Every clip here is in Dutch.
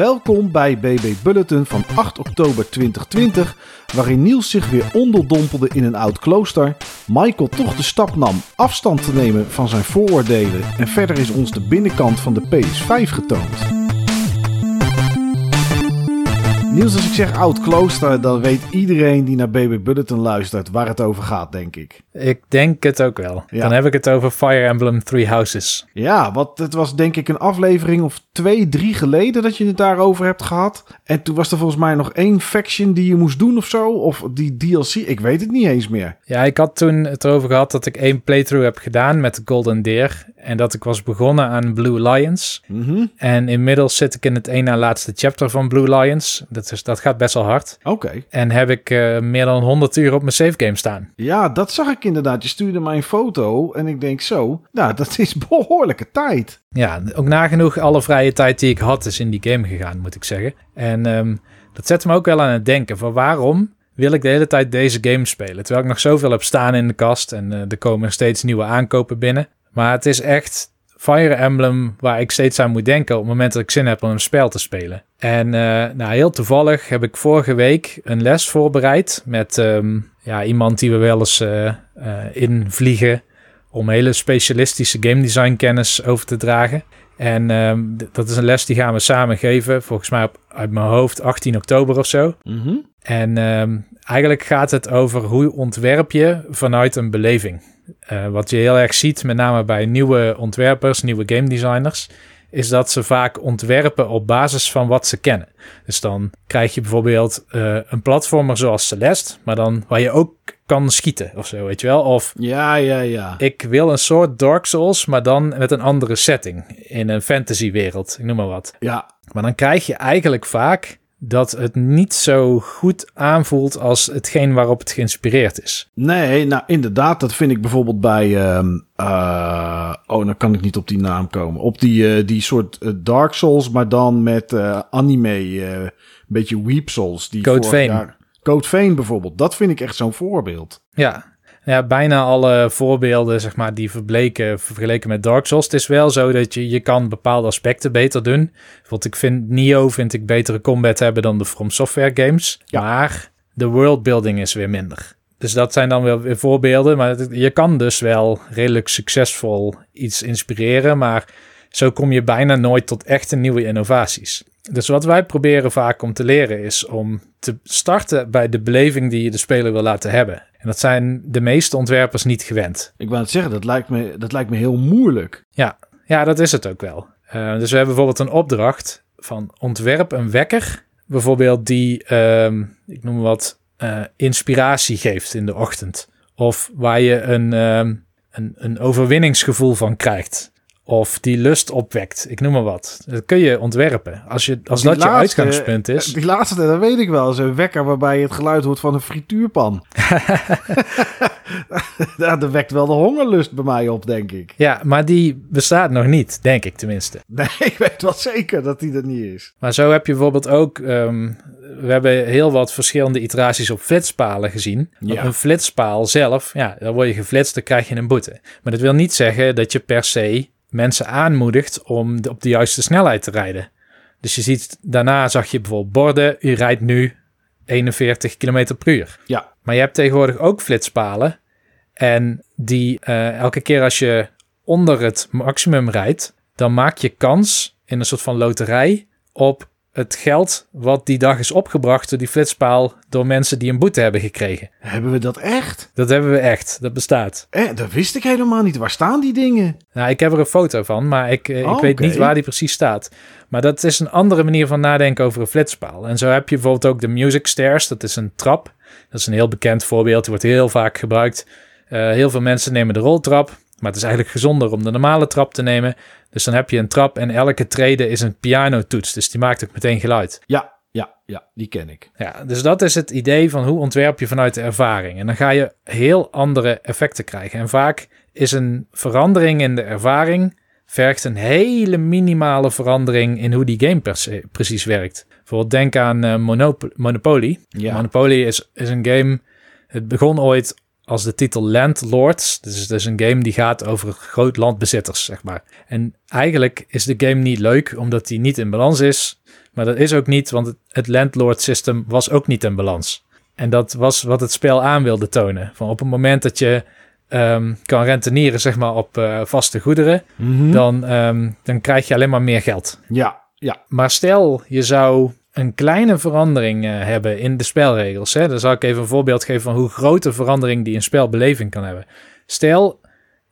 Welkom bij BB Bulletin van 8 oktober 2020, waarin Niels zich weer onderdompelde in een oud klooster, Michael toch de stap nam afstand te nemen van zijn vooroordelen en verder is ons de binnenkant van de PS5 getoond. Niels, als ik zeg oud klooster, dan weet iedereen die naar BB Bulletin luistert waar het over gaat, denk ik. Ik denk het ook wel. Ja. Dan heb ik het over Fire Emblem Three Houses. Ja, want het was denk ik een aflevering of twee, drie geleden dat je het daarover hebt gehad. En toen was er volgens mij nog één faction die je moest doen of zo. Of die DLC, ik weet het niet eens meer. Ja, ik had toen het erover gehad dat ik één playthrough heb gedaan met Golden Deer. En dat ik was begonnen aan Blue Lions. Mhm. En inmiddels zit ik in het één na laatste chapter van Blue Lions. Dat, is, dat gaat best wel hard. Oké. En heb ik eh, meer dan 100 uur op mijn save game staan. Ja, dat zag ik inderdaad. Je stuurde mij een foto en ik denk zo, nou dat is behoorlijke tijd. Ja, ook nagenoeg alle vrije tijd die ik had is in die game gegaan, moet ik zeggen. En ehm, dat zet me ook wel aan het denken van waarom wil ik de hele tijd deze game spelen? Terwijl ik nog zoveel heb staan in de kast en eh, er komen steeds nieuwe aankopen binnen. Maar het is echt Fire Emblem waar ik steeds aan moet denken op het moment dat ik zin heb om een spel te spelen. En eh, nou, heel toevallig heb ik vorige week een les voorbereid met ehm, ja, iemand die we wel eens eh, eh, invliegen om hele specialistische game design kennis over te dragen. En ehm, dat is een les die gaan we samen geven, volgens mij op, uit mijn hoofd 18 oktober of zo. Mhm. En ehm, eigenlijk gaat het over hoe ontwerp je vanuit een beleving. Eh, wat je heel erg ziet, met name bij nieuwe ontwerpers, nieuwe game designers, is dat ze vaak ontwerpen op basis van wat ze kennen. Dus dan krijg je bijvoorbeeld eh, een platformer zoals Celeste, maar dan waar je ook kan schieten of zo, weet je wel. Of Ja, ja, ja. ik wil een soort Dark Souls, maar dan met een andere setting in een fantasywereld, ik noem maar wat. Ja, Maar dan krijg je eigenlijk vaak dat het niet zo goed aanvoelt als hetgeen waarop het geïnspireerd is. nee, nou inderdaad, dat vind ik bijvoorbeeld bij, ehm, eh, oh, dan kan ik niet op die naam komen. Op die, eh, die soort eh, Dark Souls, maar dan met anime, een beetje Weep Souls. Die Code Vein. Code Vein bijvoorbeeld, dat vind ik echt zo'n voorbeeld. Ja. Ja, bijna alle voorbeelden, zeg maar, die verbleken vergeleken met Dark Souls. Het is wel zo dat je, je kan bepaalde aspecten beter doen. Want ik vind Nio vind ik betere combat hebben dan de From Software games. Ja. Maar de worldbuilding is weer minder. Dus dat zijn dan wel weer voorbeelden. Maar het- je kan dus wel redelijk succesvol iets inspireren. Maar zo kom je bijna nooit tot echte nieuwe innovaties. Dus wat wij proberen vaak om te leren is om te starten bij de beleving die je de speler wil laten hebben. En dat zijn de meeste ontwerpers niet gewend. Ik wou het zeggen, dat lijkt me, dat lijkt me heel moeilijk. Ja, ja dat is het ook wel. Eh, dus we hebben bijvoorbeeld een opdracht van ontwerp een wekker. Bijvoorbeeld die, ehm, ik noem wat, eh, inspiratie geeft in de ochtend. Of waar je een, ehm, een, een overwinningsgevoel van krijgt. Of die lust opwekt. Ik noem maar wat. Dat kun je ontwerpen. Als, je, als Die dat je uitgangspunt is. Die laatste, dat weet ik wel. Zo'n wekker waarbij je het geluid hoort van een frituurpan. dat wekt wel de hongerlust bij mij op, denk ik. Ja, maar die bestaat nog niet, denk ik tenminste. Nee, ik weet wel zeker dat die er niet is. Maar zo heb je bijvoorbeeld ook. ehm, we hebben heel wat verschillende iteraties op flitspalen gezien. Ja. Een flitspaal zelf, ja, dan word je geflitst, dan krijg je een boete. Maar dat wil niet zeggen dat je per se mensen aanmoedigt om de- op de juiste snelheid te rijden. Dus je ziet, daarna zag je bijvoorbeeld borden, u rijdt nu 41 km per uur. Ja, Maar je hebt tegenwoordig ook flitspalen. En die eh, elke keer als je onder het maximum rijdt, dan maak je kans in een soort van loterij op het geld wat die dag is opgebracht door die flitspaal door mensen die een boete hebben gekregen. hebben we dat echt? Dat hebben we echt, dat bestaat. Eh, dat wist ik helemaal niet. Waar staan die dingen? Nou, ik heb er een foto van, maar ik, eh, Oh, ik weet oké. niet waar die precies staat. Maar dat is een andere manier van nadenken over een flitspaal. En zo heb je bijvoorbeeld ook de music stairs. Dat is een trap. Dat is een heel bekend voorbeeld. Die wordt heel vaak gebruikt. Eh, heel veel mensen nemen de roltrap. Maar het is eigenlijk gezonder om de normale trap te nemen. Dus dan heb je een trap en elke trede is een pianotoets. Dus die maakt ook meteen geluid. Ja, ja, ja, die ken ik. Ja, dus dat is het idee van hoe ontwerp je vanuit de ervaring. En dan ga je heel andere effecten krijgen. En vaak is een verandering in de ervaring vergt een hele minimale verandering in hoe die game precies werkt. Bijvoorbeeld denk aan eh, Monop- Monopoly. Ja. Monopoly is, is een game, het begon ooit als de titel Landlords. Dus het is een game die gaat over groot landbezitters, zeg maar. En eigenlijk is de game niet leuk, omdat die niet in balans is. Maar dat is ook niet, want het, het landlord system was ook niet in balans. En dat was wat het spel aan wilde tonen. Van op het moment dat je ehm, kan rentenieren, zeg maar, op uh, vaste goederen, Mhm. dan, um, dan krijg je alleen maar meer geld. Ja, ja. Maar stel, je zou een kleine verandering uh, hebben in de spelregels. Hè? Dan zal ik even een voorbeeld geven van hoe grote verandering die een spelbeleving kan hebben. Stel,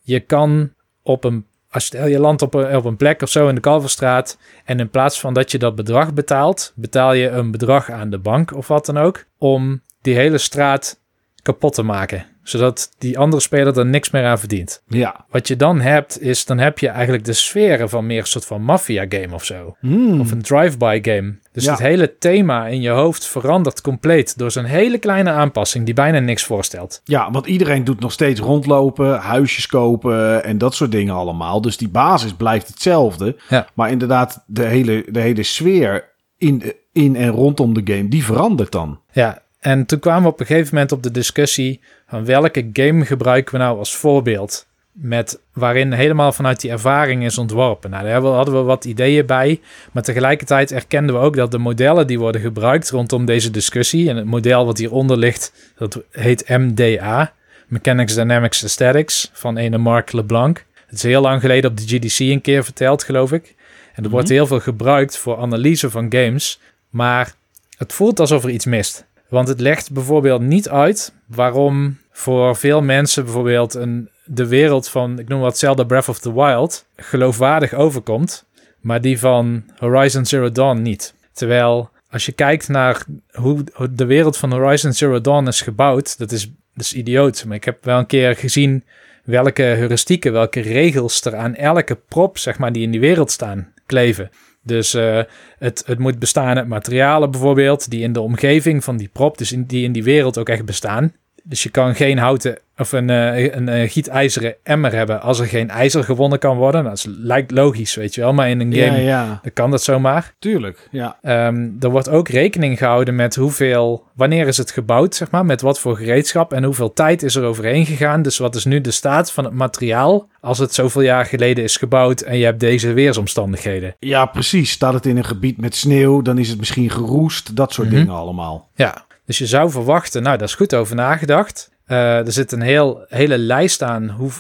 je kan op een. Als je landt op een, op een plek of zo in de Kalverstraat. En in plaats van dat je dat bedrag betaalt, betaal je een bedrag aan de bank of wat dan ook. Om die hele straat kapot te maken. Zodat die andere speler er niks meer aan verdient. Ja. Wat je dan hebt, is dan heb je eigenlijk de sferen van meer een soort van maffia game of zo. Hmm. Of een drive-by game. Dus Ja. het hele thema in je hoofd verandert compleet door zo'n hele kleine aanpassing die bijna niks voorstelt. Ja, want iedereen doet nog steeds rondlopen, huisjes kopen en dat soort dingen allemaal. Dus die basis blijft hetzelfde. Ja. Maar inderdaad, de hele, de hele sfeer in, in en rondom de game, die verandert dan. Ja, en toen kwamen we op een gegeven moment op de discussie van welke game gebruiken we nou als voorbeeld. Met, waarin helemaal vanuit die ervaring is ontworpen. Nou, daar hadden we wat ideeën bij. Maar tegelijkertijd erkenden we ook dat de modellen die worden gebruikt rondom deze discussie. En het model wat hieronder ligt, dat heet MDA. Mechanics Dynamics Aesthetics van ene Mark LeBlanc. Het is heel lang geleden op de GDC een keer verteld, geloof ik. En er wordt heel veel gebruikt voor analyse van games. Maar het voelt alsof er iets mist. Want het legt bijvoorbeeld niet uit waarom voor veel mensen bijvoorbeeld een, de wereld van, ik noem wat Zelda Breath of the Wild, geloofwaardig overkomt, maar die van Horizon Zero Dawn niet. Terwijl als je kijkt naar hoe de wereld van Horizon Zero Dawn is gebouwd, dat is, dat is idioot. Maar ik heb wel een keer gezien welke heuristieken, welke regels er aan elke prop, zeg maar, die in die wereld staan, kleven. Dus eh, het, het moet bestaan uit materialen bijvoorbeeld, die in de omgeving van die prop, dus in, die in die wereld ook echt bestaan. Dus je kan geen houten of een, eh, een, eh, gietijzeren emmer hebben als er geen ijzer gewonnen kan worden. Nou, dat is- lijkt logisch, weet je wel, maar in een game Ja, ja, dan kan dat zomaar. tuurlijk. Ja. Ehm, er wordt ook rekening gehouden met hoeveel, wanneer is het gebouwd, zeg maar, met wat voor gereedschap en hoeveel tijd is er overheen gegaan. Dus wat is nu de staat van het materiaal als het zoveel jaar geleden is gebouwd en je hebt deze weersomstandigheden. ja, precies. Staat het in een gebied met sneeuw, dan is het misschien geroest. Dat soort Mhm. dingen allemaal. Ja, dus je zou verwachten, nou, daar is goed over nagedacht. Eh, er zit een heel, hele lijst aan, hoe,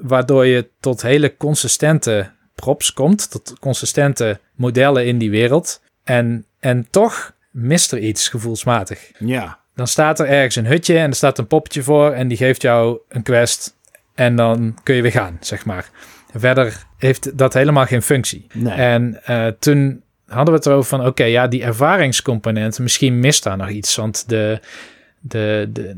waardoor je tot hele consistente props komt, tot consistente modellen in die wereld. En, en toch mist er iets gevoelsmatig. Ja. Dan staat er ergens een hutje en er staat een poppetje voor en die geeft jou een quest en dan kun je weer gaan, zeg maar. Verder heeft dat helemaal geen functie. Nee. En eh, toen hadden we het erover van, oké, ja, die ervaringscomponent, misschien mist daar nog iets. Want de, de, de,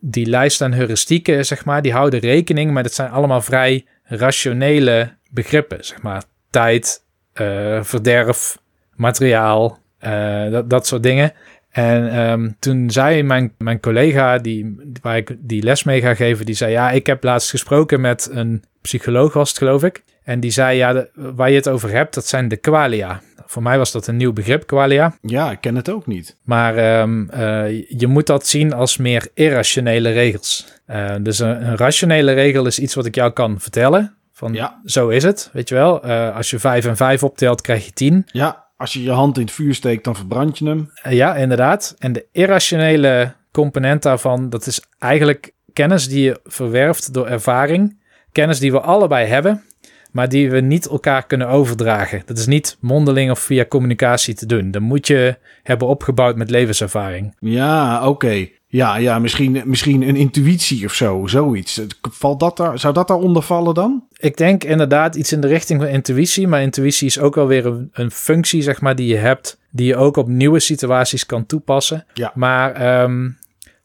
die lijst aan heuristieken, zeg maar, die houden rekening, maar dat zijn allemaal vrij rationele begrippen, zeg maar. Tijd, eh, verderf, materiaal, eh, dat, dat soort dingen. En ehm, toen zei mijn, mijn collega, die, waar ik die les mee ga geven, die zei: Ja, ik heb laatst gesproken met een psycholoog, was het geloof ik. En die zei: Ja, waar je het over hebt, dat zijn de qualia. Voor mij was dat een nieuw begrip, qualia. Ja, ik ken het ook niet. Maar ehm, eh, je moet dat zien als meer irrationele regels. Eh, dus een, een rationele regel is iets wat ik jou kan vertellen. Van Ja. zo is het, weet je wel. Eh, als je 5 en 5 optelt, krijg je 10. Ja, als je je hand in het vuur steekt, dan verbrand je hem. Ja, inderdaad. En de irrationele component daarvan, dat is eigenlijk kennis die je verwerft door ervaring. Kennis die we allebei hebben, maar die we niet elkaar kunnen overdragen. Dat is niet mondeling of via communicatie te doen. Dat moet je hebben opgebouwd met levenservaring. Ja, oké. Ja, ja misschien, misschien een intuïtie of zo, zoiets. Valt dat daar, zou dat daaronder vallen dan? Ik denk inderdaad iets in de richting van intuïtie, maar intuïtie is ook wel weer een, een functie, zeg maar, die je hebt, die je ook op nieuwe situaties kan toepassen. Ja. Maar ehm,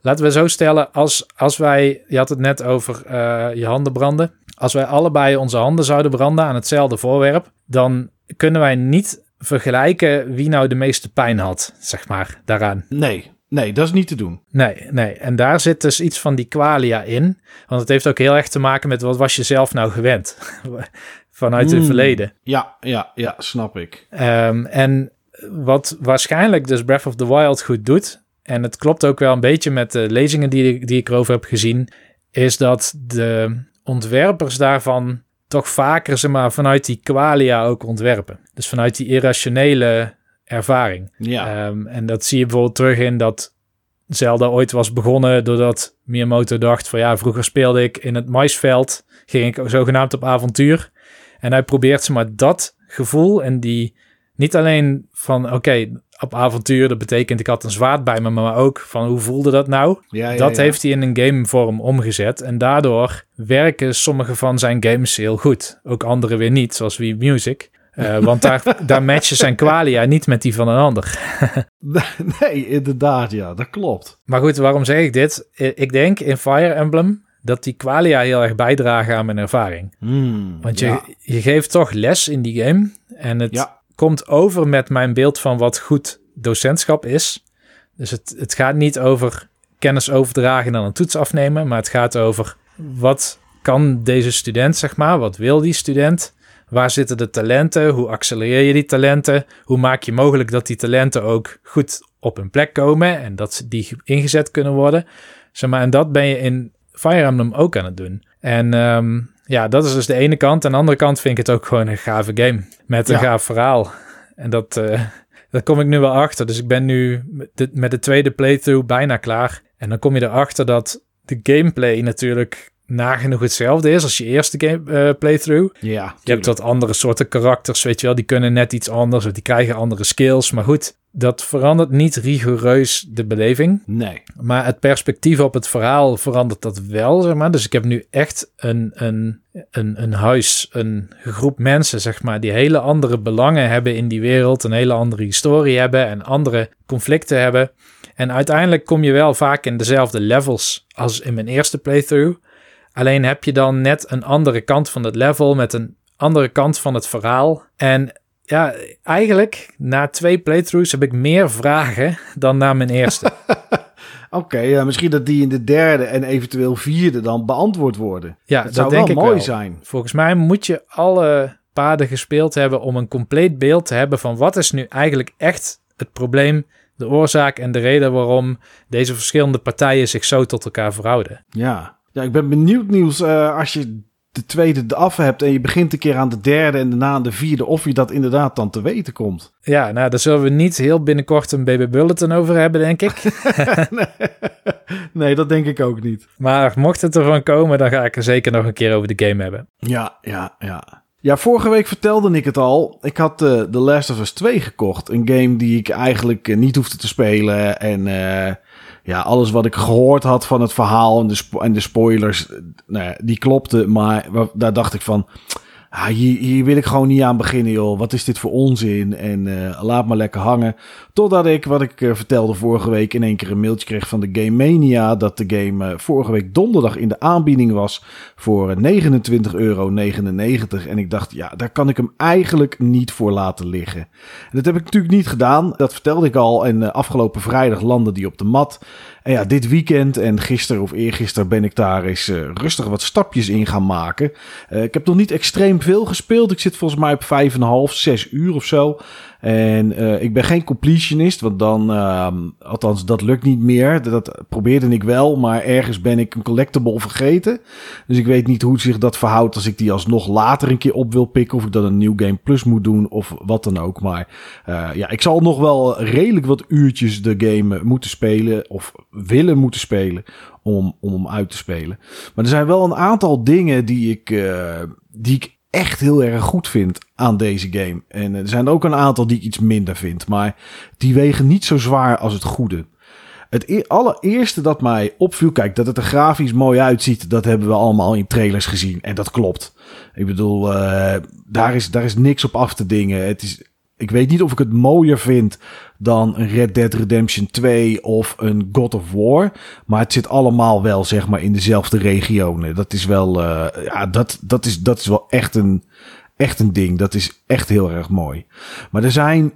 laten we zo stellen, als, als wij, je had het net over eh, je handen branden, als wij allebei onze handen zouden branden aan hetzelfde voorwerp, dan kunnen wij niet vergelijken wie nou de meeste pijn had, zeg maar, daaraan. Nee, nee, dat is niet te doen. Nee, nee. En daar zit dus iets van die qualia in. Want het heeft ook heel erg te maken met wat was je zelf nou gewend vanuit het Hmm. verleden. Ja, ja, ja, snap ik. Ehm, en wat waarschijnlijk dus Breath of the Wild goed doet, en het klopt ook wel een beetje met de lezingen die, die ik erover heb gezien, is dat de ontwerpers daarvan toch vaker ze maar vanuit die qualia ook ontwerpen. Dus vanuit die irrationele ervaring. Ja. Ehm, en dat zie je bijvoorbeeld terug in dat Zelda ooit was begonnen doordat Miyamoto dacht van ja, vroeger speelde ik in het maisveld, ging ik zogenaamd op avontuur. En hij probeert ze maar dat gevoel en die niet alleen van oké, op avontuur, dat betekent ik had een zwaard bij me, maar ook van hoe voelde dat nou? ja, ja, dat ja. heeft hij in een gamevorm omgezet en daardoor werken sommige van zijn games heel goed. Ook andere weer niet, zoals Wii Music. Eh, want daar, daar matchen zijn qualia niet met die van een ander. Nee, inderdaad, ja, dat klopt. Maar goed, waarom zeg ik dit? Ik denk in Fire Emblem dat die qualia heel erg bijdragen aan mijn ervaring. Hmm, Want je, je geeft toch les in die game. En het Ja. Komt over met mijn beeld van wat goed docentschap is. Dus het, het gaat niet over kennis overdragen en dan een toets afnemen. Maar het gaat over wat kan deze student, zeg maar. Wat wil die student? Waar zitten de talenten? Hoe accelereer je die talenten? Hoe maak je mogelijk dat die talenten ook goed op hun plek komen en dat die ingezet kunnen worden? Zeg maar, en dat ben je in Fire Emblem ook aan het doen. En ehm, ja, dat is dus de ene kant. En aan de andere kant vind ik het ook gewoon een gave game met een Ja. gaaf verhaal. En dat, eh daar kom ik nu wel achter. Dus ik ben nu met de, met de tweede playthrough bijna klaar. En dan kom je erachter dat de gameplay natuurlijk nagenoeg hetzelfde is als je eerste game, eh, playthrough. Ja, Je hebt wat andere soorten karakters, weet je wel. Die kunnen net iets anders of die krijgen andere skills. Maar goed, dat verandert niet rigoureus de beleving. Nee. Maar het perspectief op het verhaal verandert dat wel, zeg maar. Dus ik heb nu echt een, een, een, een huis, een groep mensen, zeg maar, die hele andere belangen hebben in die wereld, een hele andere historie hebben en andere conflicten hebben. En uiteindelijk kom je wel vaak in dezelfde levels als in mijn eerste playthrough. Alleen heb je dan net een andere kant van het level met een andere kant van het verhaal. En ja, eigenlijk na twee playthroughs heb ik meer vragen dan na mijn eerste. Oké, ja, misschien dat die in de derde en eventueel vierde dan beantwoord worden. Ja, dat dat, zou denk wel ik mooi wel. zijn. Volgens mij moet je alle paden gespeeld hebben om een compleet beeld te hebben van wat is nu eigenlijk echt het probleem, de oorzaak en de reden waarom deze verschillende partijen zich zo tot elkaar verhouden. Ja. Ja, ik ben benieuwd Niels, eh, als je de tweede af hebt en je begint een keer aan de derde en daarna aan de vierde, of je dat inderdaad dan te weten komt. Ja, nou, daar zullen we niet heel binnenkort een BB Bulletin over hebben, denk ik. nee, dat denk ik ook niet. Maar mocht het ervan komen, dan ga ik er zeker nog een keer over de game hebben. Ja, ja, ja. Ja, vorige week vertelde ik het al. Ik had eh The Last of Us 2 gekocht. Een game die ik eigenlijk eh, niet hoefde te spelen. En ja, alles wat ik gehoord had van het verhaal en de, spo- en de spoilers, eh, nou ja, die klopte. Maar daar dacht ik van, ah, hier, wil ik gewoon niet aan beginnen joh. Wat is dit voor onzin? En eh, laat maar lekker hangen. Totdat ik, wat ik eh, vertelde vorige week, in één keer een mailtje kreeg van de Game Mania. Dat de game eh, vorige week donderdag in de aanbieding was voor eh, 29,99 euro. En ik dacht, ja, daar kan ik hem eigenlijk niet voor laten liggen. En dat heb ik natuurlijk niet gedaan. Dat vertelde ik al. En afgelopen vrijdag landde die op de mat. En ja, dit weekend en gisteren of eergisteren ben ik daar eens eh, rustig wat stapjes in gaan maken. Eh, ik heb nog niet extreem veel gespeeld. Ik zit volgens mij op 5,5, 6 uur of zo. En eh, ik ben geen completionist, want dan, ehm, althans, dat lukt niet meer. Dat probeerde ik wel, maar ergens ben ik een collectible vergeten. Dus ik weet niet hoe zich dat verhoudt als ik die alsnog later een keer op wil pikken. Of ik dat een New Game Plus moet doen of wat dan ook. Maar eh, ja, ik zal nog wel redelijk wat uurtjes de game moeten spelen of willen moeten spelen om, om hem uit te spelen. Maar er zijn wel een aantal dingen die ik, eh, die ik echt heel erg goed vind aan deze game. En er zijn er ook een aantal die ik iets minder vind. Maar die wegen niet zo zwaar als het goede. Het e- allereerste dat mij opviel, kijk, dat het er grafisch mooi uitziet, dat hebben we allemaal in trailers gezien. En dat klopt. Ik bedoel, eh, daar, is, daar is niks op af te dingen. Het is, ik weet niet of ik het mooier vind dan een Red Dead Redemption 2 of een God of War. Maar het zit allemaal wel, zeg maar, in dezelfde regionen. Dat is wel, eh, ja, dat, dat, is, dat is wel echt een, echt een ding. Dat is echt heel erg mooi. Maar er zijn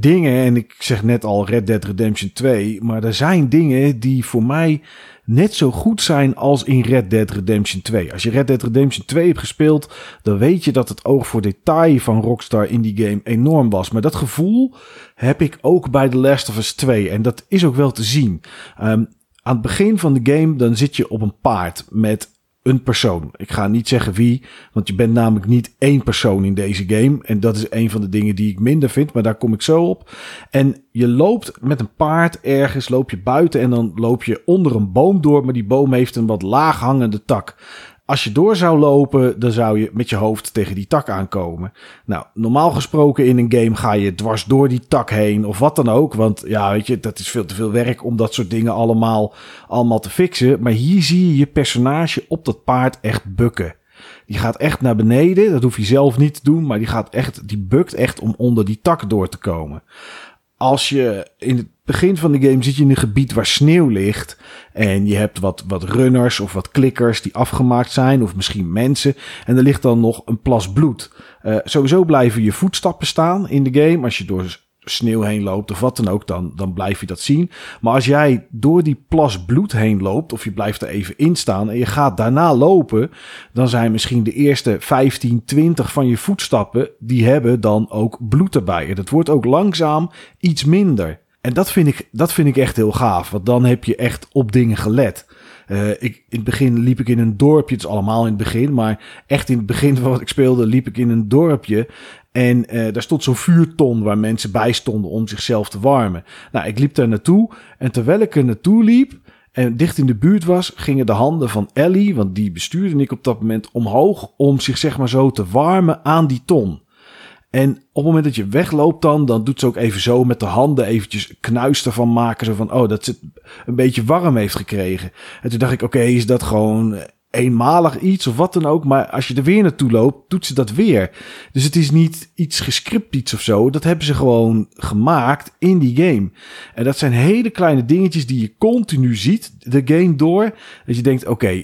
dingen, en ik zeg net al Red Dead Redemption 2, maar er zijn dingen die voor mij net zo goed zijn als in Red Dead Redemption 2. Als je Red Dead Redemption 2 hebt gespeeld, dan weet je dat het oog voor detail van Rockstar in die game enorm was. Maar dat gevoel heb ik ook bij The Last of Us 2 en dat is ook wel te zien. Um, Aan het begin van de game dan zit je op een paard met een persoon. Ik ga niet zeggen wie, want je bent namelijk niet één persoon in deze game. En dat is een van de dingen die ik minder vind, maar daar kom ik zo op. En je loopt met een paard ergens, loop je buiten en dan loop je onder een boom door, maar die boom heeft een wat laag hangende tak. Als je door zou lopen, dan zou je met je hoofd tegen die tak aankomen. Nou, normaal gesproken in een game ga je dwars door die tak heen of wat dan ook. Want ja, weet je, dat is veel te veel werk om dat soort dingen allemaal, allemaal te fixen. Maar hier zie je je personage op dat paard echt bukken. Die gaat echt naar beneden. Dat hoef je zelf niet te doen, maar die gaat echt, die bukt echt om onder die tak door te komen als je in begin van de game zit je in een gebied waar sneeuw ligt. En je hebt wat, wat runners of wat klikkers die afgemaakt zijn. Of misschien mensen. En er ligt dan nog een plas bloed. Uh, sowieso blijven je voetstappen staan in de game. Als je door sneeuw heen loopt of wat dan ook, dan, dan blijf je dat zien. Maar als jij door die plas bloed heen loopt, of je blijft er even in staan en je gaat daarna lopen, dan zijn misschien de eerste 15, 20 van je voetstappen, die hebben dan ook bloed erbij. En dat wordt ook langzaam iets minder. En dat vind ik, dat vind ik echt heel gaaf, want dan heb je echt op dingen gelet. Uh, ik, in het begin liep ik in een dorpje, het is allemaal in het begin, maar echt in het begin van wat ik speelde, liep ik in een dorpje. En uh, daar stond zo'n vuurton waar mensen bij stonden om zichzelf te warmen. Nou, ik liep daar naartoe. En terwijl ik er naartoe liep en dicht in de buurt was, gingen de handen van Ellie, want die bestuurde ik op dat moment, omhoog om zich zeg maar zo te warmen aan die ton. En op het moment dat je wegloopt dan, dan doet ze ook even zo met de handen eventjes knuis ervan maken. Zo van, oh, dat ze het een beetje warm heeft gekregen. En toen dacht ik, oké, is dat gewoon eenmalig iets of wat dan ook. Maar als je er weer naartoe loopt, doet ze dat weer. Dus het is niet iets gescript iets of zo. Dat hebben ze gewoon gemaakt in die game. En dat zijn hele kleine dingetjes die je continu ziet, de game door. Dat je denkt, oké,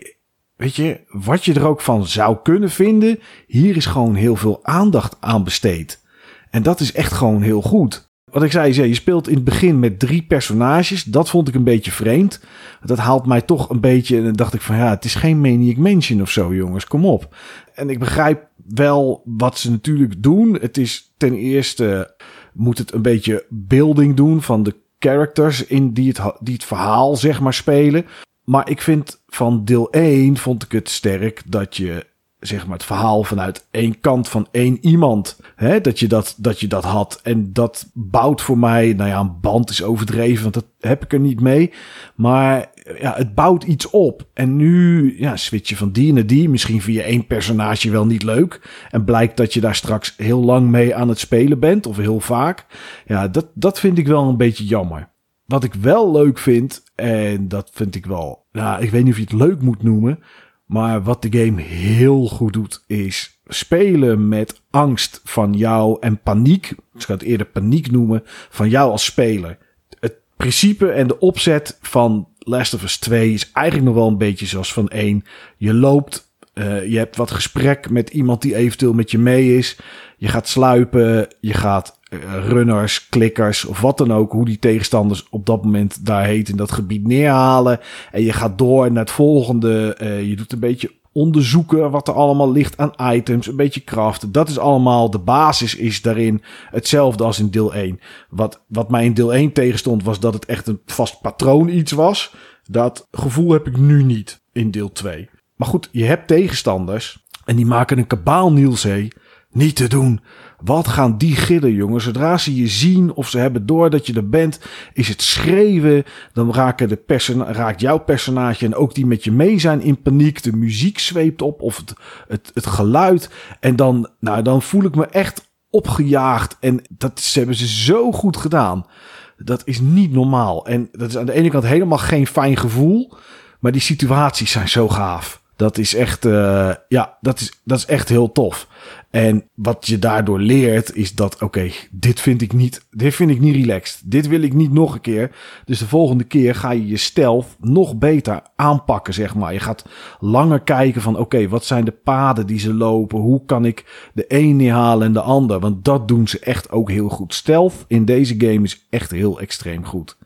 weet je, wat je er ook van zou kunnen vinden. Hier is gewoon heel veel aandacht aan besteed. En dat is echt gewoon heel goed wat ik zei, je speelt in het begin met drie personages. Dat vond ik een beetje vreemd. Dat haalt mij toch een beetje. En dan dacht ik van ja, het is geen Maniac Mansion of zo, jongens. Kom op. En ik begrijp wel wat ze natuurlijk doen. Het is ten eerste moet het een beetje building doen van de characters in die het, die het verhaal zeg maar spelen. Maar ik vind van deel 1 vond ik het sterk dat je zeg maar het verhaal vanuit één kant van één iemand. Hè, dat, je dat, dat je dat had. En dat bouwt voor mij, nou ja, een band is overdreven, want dat heb ik er niet mee. Maar ja, het bouwt iets op. En nu ja, switch je van die naar die. Misschien je één personage wel niet leuk. En blijkt dat je daar straks heel lang mee aan het spelen bent, of heel vaak. Ja, dat, dat vind ik wel een beetje jammer. Wat ik wel leuk vind, en dat vind ik wel, nou, ik weet niet of je het leuk moet noemen. Maar wat de game heel goed doet, is spelen met angst van jou en paniek. Ik ga het eerder paniek noemen van jou als speler. Het principe en de opzet van Last of Us 2 is eigenlijk nog wel een beetje zoals van 1. Je loopt, uh, je hebt wat gesprek met iemand die eventueel met je mee is. Je gaat sluipen, je gaat uh, runners, klikkers of wat dan ook, hoe die tegenstanders op dat moment daar heet in dat gebied neerhalen. En je gaat door naar het volgende. Uh, je doet een beetje onderzoeken wat er allemaal ligt aan items, een beetje craften. Dat is allemaal, de basis is daarin hetzelfde als in deel 1. Wat, wat mij in deel 1 tegenstond was dat het echt een vast patroon iets was. Dat gevoel heb ik nu niet in deel 2. Maar goed, je hebt tegenstanders en die maken een kabaal Nielzee niet te doen. Wat gaan die gillen, jongen? Zodra ze je zien of ze hebben door dat je er bent, is het schreeuwen. Dan raken de raakt jouw personage en ook die met je mee zijn in paniek. De muziek zweept op of het, het, het geluid. En dan, nou, dan voel ik me echt opgejaagd. En dat hebben ze zo goed gedaan. Dat is niet normaal. En dat is aan de ene kant helemaal geen fijn gevoel. Maar die situaties zijn zo gaaf. Dat is echt, uh, ja, dat is, dat is echt heel tof. En wat je daardoor leert is dat, oké, dit vind ik niet, dit vind ik niet relaxed. Dit wil ik niet nog een keer. Dus de volgende keer ga je je stealth nog beter aanpakken, zeg maar. Je gaat langer kijken van, oké, wat zijn de paden die ze lopen? Hoe kan ik de een neerhalen en de ander? Want dat doen ze echt ook heel goed. Stealth in deze game is echt heel extreem goed.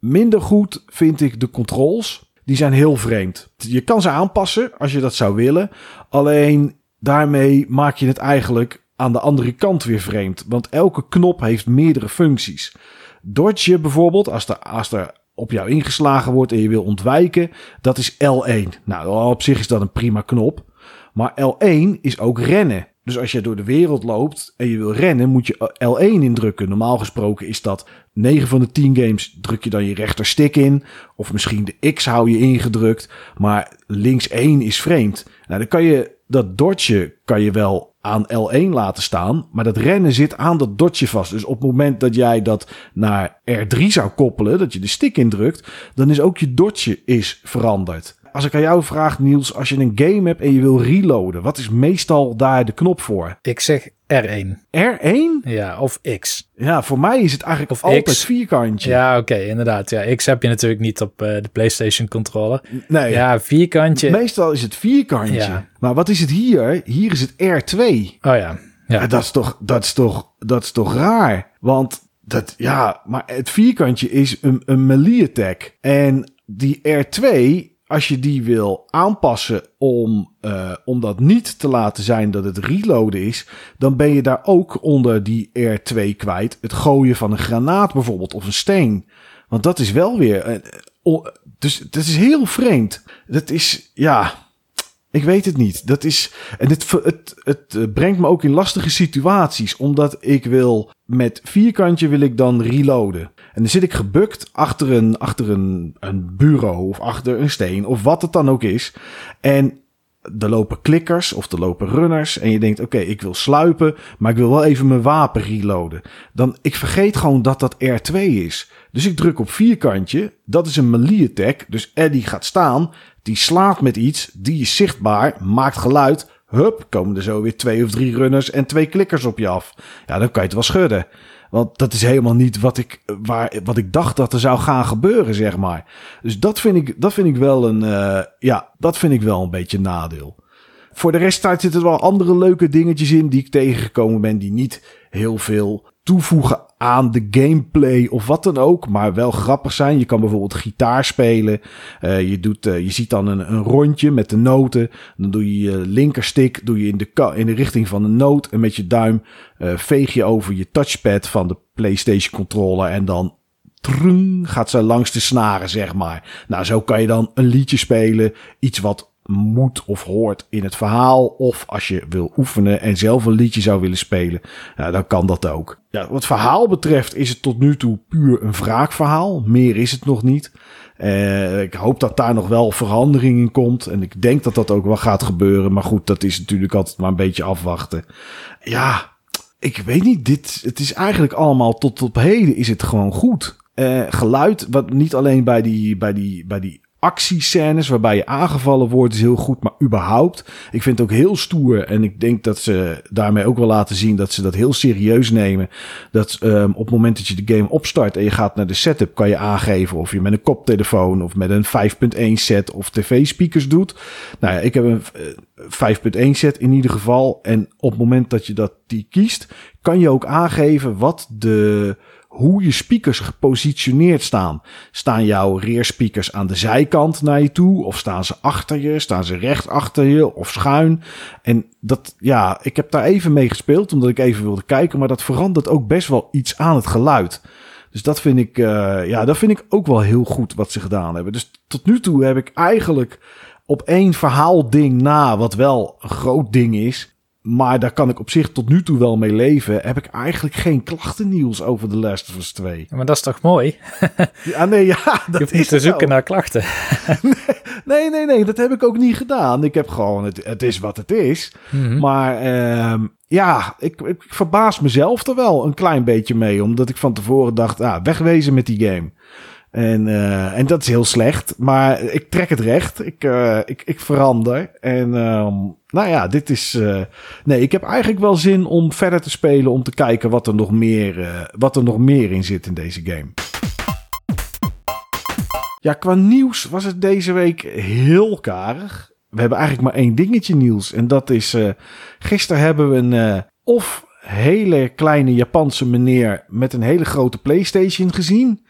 Minder goed vind ik de controls die zijn heel vreemd. Je kan ze aanpassen als je dat zou willen. Alleen daarmee maak je het eigenlijk aan de andere kant weer vreemd. Want elke knop heeft meerdere functies. Dodge bijvoorbeeld, als er, als er op jou ingeslagen wordt en je wil ontwijken, dat is L1. Nou, op zich is dat een prima knop. Maar L1 is ook rennen. Dus als je door de wereld loopt en je wil rennen, moet je L1 indrukken. Normaal gesproken is dat 9 van de 10 games druk je dan je rechterstick in. Of misschien de X hou je ingedrukt. Maar links 1 is vreemd. Nou, dan kan je dat dotje kan je wel aan L1 laten staan. Maar dat rennen zit aan dat dotje vast. Dus op het moment dat jij dat naar R3 zou koppelen, dat je de stick indrukt, dan is ook je dotje is veranderd. Als ik aan jou vraag, Niels, als je een game hebt en je wil reloaden, wat is meestal daar de knop voor? Ik zeg R1. R1? Ja, of X. Ja, voor mij is het eigenlijk Of altijd X. vierkantje. Ja, oké, inderdaad. Ja, X heb je natuurlijk niet op eh, de PlayStation controller. Nee, Ja, vierkantje. meestal is het vierkantje. Ja. Maar wat is het hier? Hier is het R2. Oh ja. Ja, Ja, dat is toch, dat is toch, dat is toch raar? Want dat, ja, maar het vierkantje is een, een melee attack. En die R2, als je die wil aanpassen om, eh, om dat niet te laten zijn dat het reloaden is, dan ben je daar ook onder die R2 kwijt. Het gooien van een granaat bijvoorbeeld of een steen. Want dat is wel weer. eh, o- dus dat is heel vreemd. Dat is, ja. Ik weet het niet. Dat is. En het, het, het eh, brengt me ook in lastige situaties. Omdat ik wil. Met vierkantje wil ik dan reloaden. En dan zit ik gebukt achter een, achter een, een bureau. Of achter een steen. Of wat het dan ook is. En er lopen klikkers of er lopen runners. En je denkt, oké, ik wil sluipen. Maar ik wil wel even mijn wapen reloaden. Dan, ik vergeet gewoon dat dat R2 is. Dus ik druk op vierkantje. Dat is een melee attack. Dus Eddie gaat staan. Die slaat met iets. Die is zichtbaar. Maakt geluid. Hup, komen er zo weer twee of drie runners en twee klikkers op je af. Ja, dan kan je het wel schudden. Want dat is helemaal niet wat ik, waar, wat ik dacht dat er zou gaan gebeuren, zeg maar. Dus dat vind ik, dat vind ik wel een, eh, ja, dat vind ik wel een beetje nadeel. Voor de rest zitten er wel andere leuke dingetjes in die ik tegengekomen ben. Die niet heel veel toevoegen aan de gameplay of wat dan ook. Maar wel grappig zijn. Je kan bijvoorbeeld gitaar spelen. Eh, je, doet, eh, je ziet dan een, een rondje met de noten. Dan doe je je linkerstick doe je in, de in de richting van de noot. En met je duim eh, veeg je over je touchpad van de PlayStation controller. En dan Trung, gaat ze langs de snaren, zeg maar. Nou, zo kan je dan een liedje spelen. Iets wat moet of hoort in het verhaal. Of als je wil oefenen en zelf een liedje zou willen spelen, ja, dan kan dat ook. Ja, wat verhaal betreft is het tot nu toe puur een wraakverhaal. Meer is het nog niet. Eh, ik hoop dat daar nog wel verandering in komt. En ik denk dat dat ook wel gaat gebeuren. Maar goed, dat is natuurlijk altijd maar een beetje afwachten. Ja, ik weet niet. Dit, het is eigenlijk allemaal tot op heden is het gewoon goed. Eh, geluid, wat niet alleen bij die, bij die, bij die actiescènes waarbij je aangevallen wordt, is heel goed. Maar überhaupt, ik vind het ook heel stoer. En ik denk dat ze daarmee ook wel laten zien dat ze dat heel serieus nemen. Dat ehm, op het moment dat je de game opstart en je gaat naar de setup, kan je aangeven of je met een koptelefoon of met een 5.1 set of tv-speakers doet. Nou ja, ik heb een eh, 5.1 set in ieder geval. En op het moment dat je dat die kiest, kan je ook aangeven wat de hoe je speakers gepositioneerd staan. Staan jouw rear speakers aan de zijkant naar je toe? Of staan ze achter je? Staan ze recht achter je? Of schuin? En dat, ja, ik heb daar even mee gespeeld omdat ik even wilde kijken. Maar dat verandert ook best wel iets aan het geluid. Dus dat vind ik, eh, ja, dat vind ik ook wel heel goed wat ze gedaan hebben. Dus tot nu toe heb ik eigenlijk op één verhaalding na, wat wel een groot ding is. Maar daar kan ik op zich tot nu toe wel mee leven. Heb ik eigenlijk geen klachten nieuws over The Last of Us 2. Maar dat is toch mooi? Ja, nee, ja, Je hoeft is niet te zoeken wel. naar klachten. Nee, nee, nee, dat heb ik ook niet gedaan. Ik heb gewoon, het, het is wat het is. Mhm. Maar ehm, ja, ik, ik verbaas mezelf er wel een klein beetje mee. Omdat ik van tevoren dacht, ah, wegwezen met die game. En, eh, en dat is heel slecht. Maar ik trek het recht. Ik, eh, ik, ik verander. En ehm, nou ja, dit is... eh, nee, ik heb eigenlijk wel zin om verder te spelen. Om te kijken wat er nog meer, wat er nog meer in zit in deze game. Ja, qua nieuws was het deze week heel karig. We hebben eigenlijk maar één dingetje nieuws. En dat is, gisteren hebben we een of hele kleine Japanse meneer met een hele grote PlayStation gezien.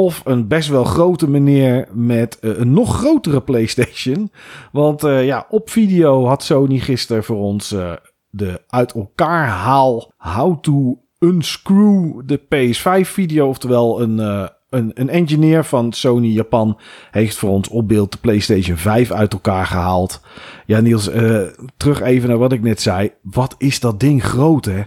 Of een best wel grote meneer met eh, een nog grotere PlayStation. Want eh, ja, op video had Sony gisteren voor ons eh, de uit elkaar haal How to Unscrew de PS5 video. Oftewel een, een, een engineer van Sony Japan heeft voor ons op beeld de PlayStation 5 uit elkaar gehaald. Ja, Niels, terug even naar wat ik net zei. Wat is dat ding groot, hè?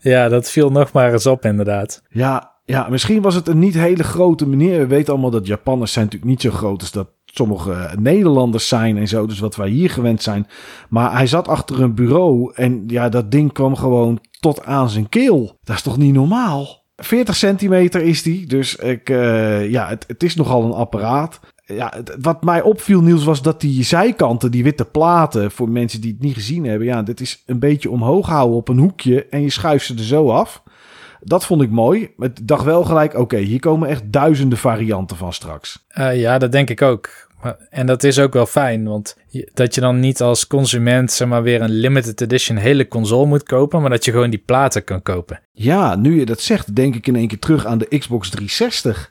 ja, dat viel nog maar eens op, inderdaad. Ja, ja, misschien was het een niet hele grote meneer. We weten allemaal dat Japanners zijn natuurlijk niet zo groot als dat sommige Nederlanders zijn en zo. Dus wat wij hier gewend zijn. Maar hij zat achter een bureau en ja, dat ding kwam gewoon tot aan zijn keel. Dat is toch niet normaal? 40 centimeter is die. Dus ik, uh, ja, het, het is nogal een apparaat. Ja, wat mij opviel, Niels, was dat die zijkanten, die witte platen, voor mensen die het niet gezien hebben, ja, dit is een beetje omhoog houden op een hoekje en je schuift ze er zo af. Dat vond ik mooi. Ik dacht wel gelijk, oké, hier komen echt duizenden varianten van straks. Uh, ja, dat denk ik ook. En dat is ook wel fijn, want dat je dan niet als consument zeg maar weer een limited edition hele console moet kopen, maar dat je gewoon die platen kan kopen. Ja, nu je dat zegt, denk ik in één keer terug aan de Xbox 360.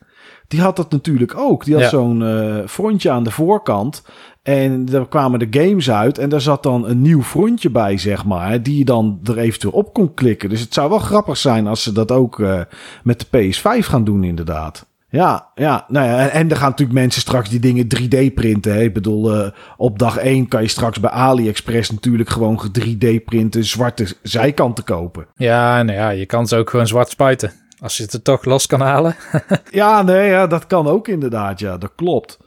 Die had dat natuurlijk ook. Die had zo'n uh, frontje aan de voorkant. En daar kwamen de games uit. En daar zat dan een nieuw frontje bij, zeg maar. Die je dan er eventueel op kon klikken. Dus het zou wel grappig zijn als ze dat ook uh, met de PS5 gaan doen, inderdaad. Ja, ja, nou ja, en, er gaan natuurlijk mensen straks die dingen 3D printen. Hè? Ik bedoel, uh, op dag 1 kan je straks bij AliExpress natuurlijk gewoon 3D printen, zwarte zijkanten kopen. Ja, nou ja, je kan ze ook gewoon zwart spuiten. Als je het er toch los kan halen. ja, nee, ja, dat kan ook inderdaad. Ja, dat klopt.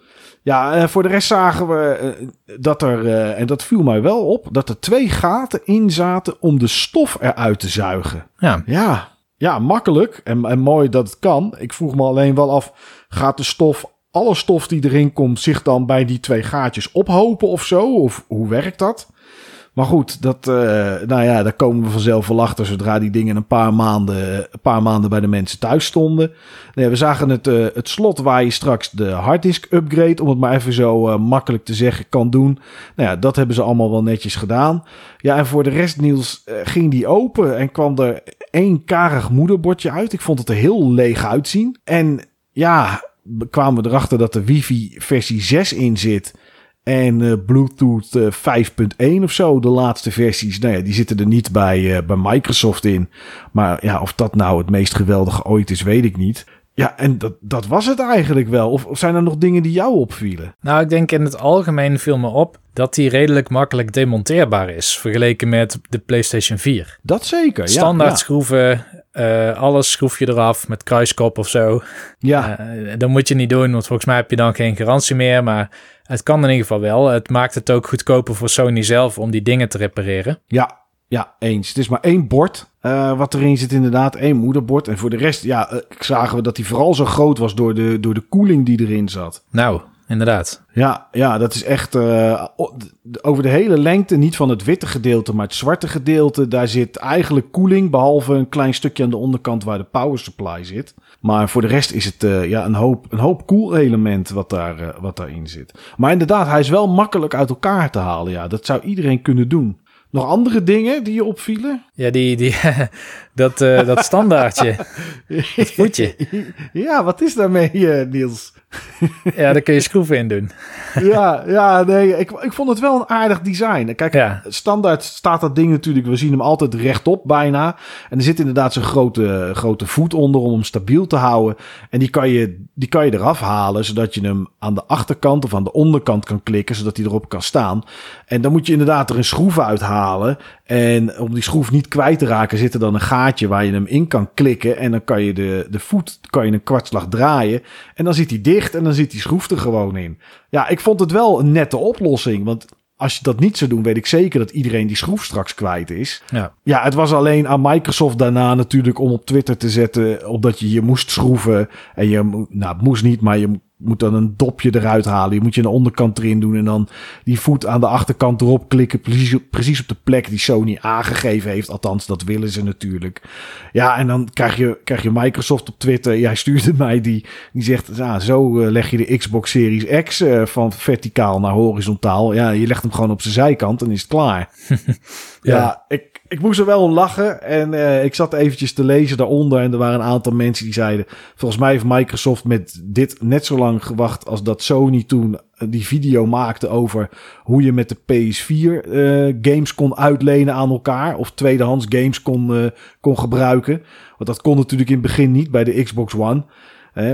Ja, uh, voor de rest zagen we uh, dat er, uh, en dat viel mij wel op, dat er twee gaten in zaten om de stof eruit te zuigen. Ja. Ja, ja, makkelijk en, en mooi dat het kan. Ik vroeg me alleen wel af, gaat de stof, alle stof die erin komt, zich dan bij die twee gaatjes ophopen of zo? Of hoe werkt dat? Maar goed, dat, uh, nou ja, daar komen we vanzelf wel achter zodra die dingen een paar maanden, een paar maanden bij de mensen thuis stonden. Nee, we zagen het, uh, het slot waar je straks de harddisk upgrade, om het maar even zo uh, makkelijk te zeggen, kan doen. Nou ja, dat hebben ze allemaal wel netjes gedaan. Ja, en voor de rest, Niels, ging die open en kwam er één karig moederbordje uit. Ik vond het er heel leeg uitzien. En ja, kwamen we erachter dat er wifi versie 6 in zit. En uh, Bluetooth uh, 5.1 of zo, de laatste versies. Nou ja, die zitten er niet bij, uh, bij Microsoft in. Maar ja, of dat nou het meest geweldige ooit is, weet ik niet. Ja, en dat, dat was het eigenlijk wel. Of, of zijn er nog dingen die jou opvielen? Nou, ik denk in het algemeen viel me op dat die redelijk makkelijk demonteerbaar is. Vergeleken met de PlayStation 4. Dat zeker, Standaard ja, schroeven, uh, alles schroef je eraf met kruiskop of zo. Ja. Uh, dat moet je niet doen, want volgens mij heb je dan geen garantie meer. Maar het kan in ieder geval wel. Het maakt het ook goedkoper voor Sony zelf om die dingen te repareren. Ja, ja, eens. Het is maar één bord uh, wat erin zit, inderdaad. één moederbord. En voor de rest, ja, uh, zagen we dat die vooral zo groot was door de, door de koeling die erin zat. Nou, inderdaad. Ja, ja dat is echt uh, over de hele lengte, niet van het witte gedeelte, maar het zwarte gedeelte. Daar zit eigenlijk koeling, behalve een klein stukje aan de onderkant waar de power supply zit. Maar voor de rest is het uh, ja, een hoop, een hoop cool element wat, daar, uh, wat daarin zit. Maar inderdaad, hij is wel makkelijk uit elkaar te halen. Ja, dat zou iedereen kunnen doen. Nog andere dingen die je opvielen? Ja, die, die, dat, uh, dat standaardje. het voetje. Ja, wat is daarmee, uh, Niels? ja, daar kun je schroeven in doen. ja, ja, nee, ik, ik vond het wel een aardig design. Kijk, ja. standaard staat dat ding natuurlijk, we zien hem altijd rechtop bijna. En er zit inderdaad zo'n grote, grote voet onder om hem stabiel te houden. En die kan, je, die kan je eraf halen, zodat je hem aan de achterkant of aan de onderkant kan klikken, zodat hij erop kan staan. En dan moet je inderdaad er een schroef uithalen. En om die schroef niet kwijt te raken, zit er dan een gaatje waar je hem in kan klikken. En dan kan je de, de voet kan je een kwartslag draaien. En dan zit hij dicht en dan zit die schroef er gewoon in. Ja, ik vond het wel een nette oplossing. Want als je dat niet zou doen, weet ik zeker dat iedereen die schroef straks kwijt is. Ja, ja het was alleen aan Microsoft daarna natuurlijk om op Twitter te zetten. Omdat je je moest schroeven. En je, nou, moest niet, maar je moet dan een dopje eruit halen. Je moet je een onderkant erin doen en dan die voet aan de achterkant erop klikken. Precies, precies op de plek die Sony aangegeven heeft. Althans, dat willen ze natuurlijk. Ja, en dan krijg je, krijg je Microsoft op Twitter. Jij stuurde mij die, die zegt, ja, zo uh, leg je de Xbox Series X uh, van verticaal naar horizontaal. Ja, je legt hem gewoon op zijn zijkant en is het klaar. ja. ja, ik, ik moest er wel om lachen. En uh, ik zat eventjes te lezen daaronder. En er waren een aantal mensen die zeiden... Volgens mij heeft Microsoft met dit net zo lang gewacht... als dat Sony toen die video maakte over... hoe je met de PS4 uh, games kon uitlenen aan elkaar. Of tweedehands games kon, kon gebruiken. Want dat kon natuurlijk in het begin niet bij de Xbox One.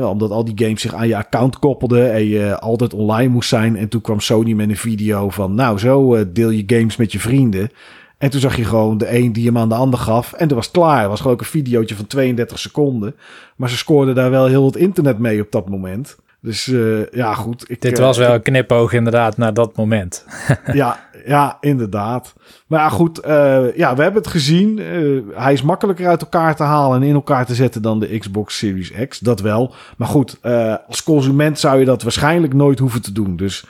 Omdat al die games zich aan je account koppelden en je altijd online moest zijn. En toen kwam Sony met een video van, nou zo eh, deel je games met je vrienden. En toen zag je gewoon de een die hem aan de ander gaf. En dat was klaar. Het was gewoon ook een videootje van 32 seconden. Maar ze scoorden daar wel heel het internet mee op dat moment. Dus uh, ja, goed. Ik, Dit was wel een knipoog inderdaad naar dat moment. ja, ja, inderdaad. Maar ja, goed. Uh, ja, we hebben het gezien. Uh, hij is makkelijker uit elkaar te halen en in elkaar te zetten dan de Xbox Series X. Dat wel. Maar goed, als consument zou je dat waarschijnlijk nooit hoeven te doen. Dus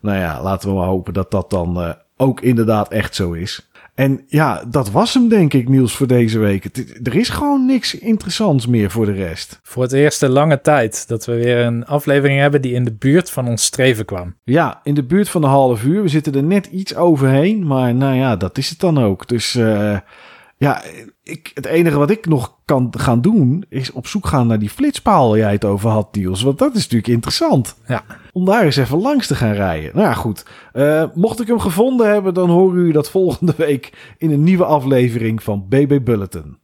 nou ja, laten we maar hopen dat dat dan ook inderdaad echt zo is. En ja, dat was hem denk ik, Niels, voor deze week. Er is gewoon niks interessants meer voor de rest. Voor het eerste lange tijd dat we weer een aflevering hebben die in de buurt van ons streven kwam. Ja, in de buurt van de half uur. We zitten er net iets overheen, maar nou ja, dat is het dan ook. Dus uh, ja, ik, het enige wat ik nog kan gaan doen is op zoek gaan naar die flitspaal waar jij het over had, Niels. Want dat is natuurlijk interessant. Ja. Om daar eens even langs te gaan rijden. Nou ja, goed. Uh, mocht ik hem gevonden hebben, dan horen u dat volgende week in een nieuwe aflevering van BB Bulletin.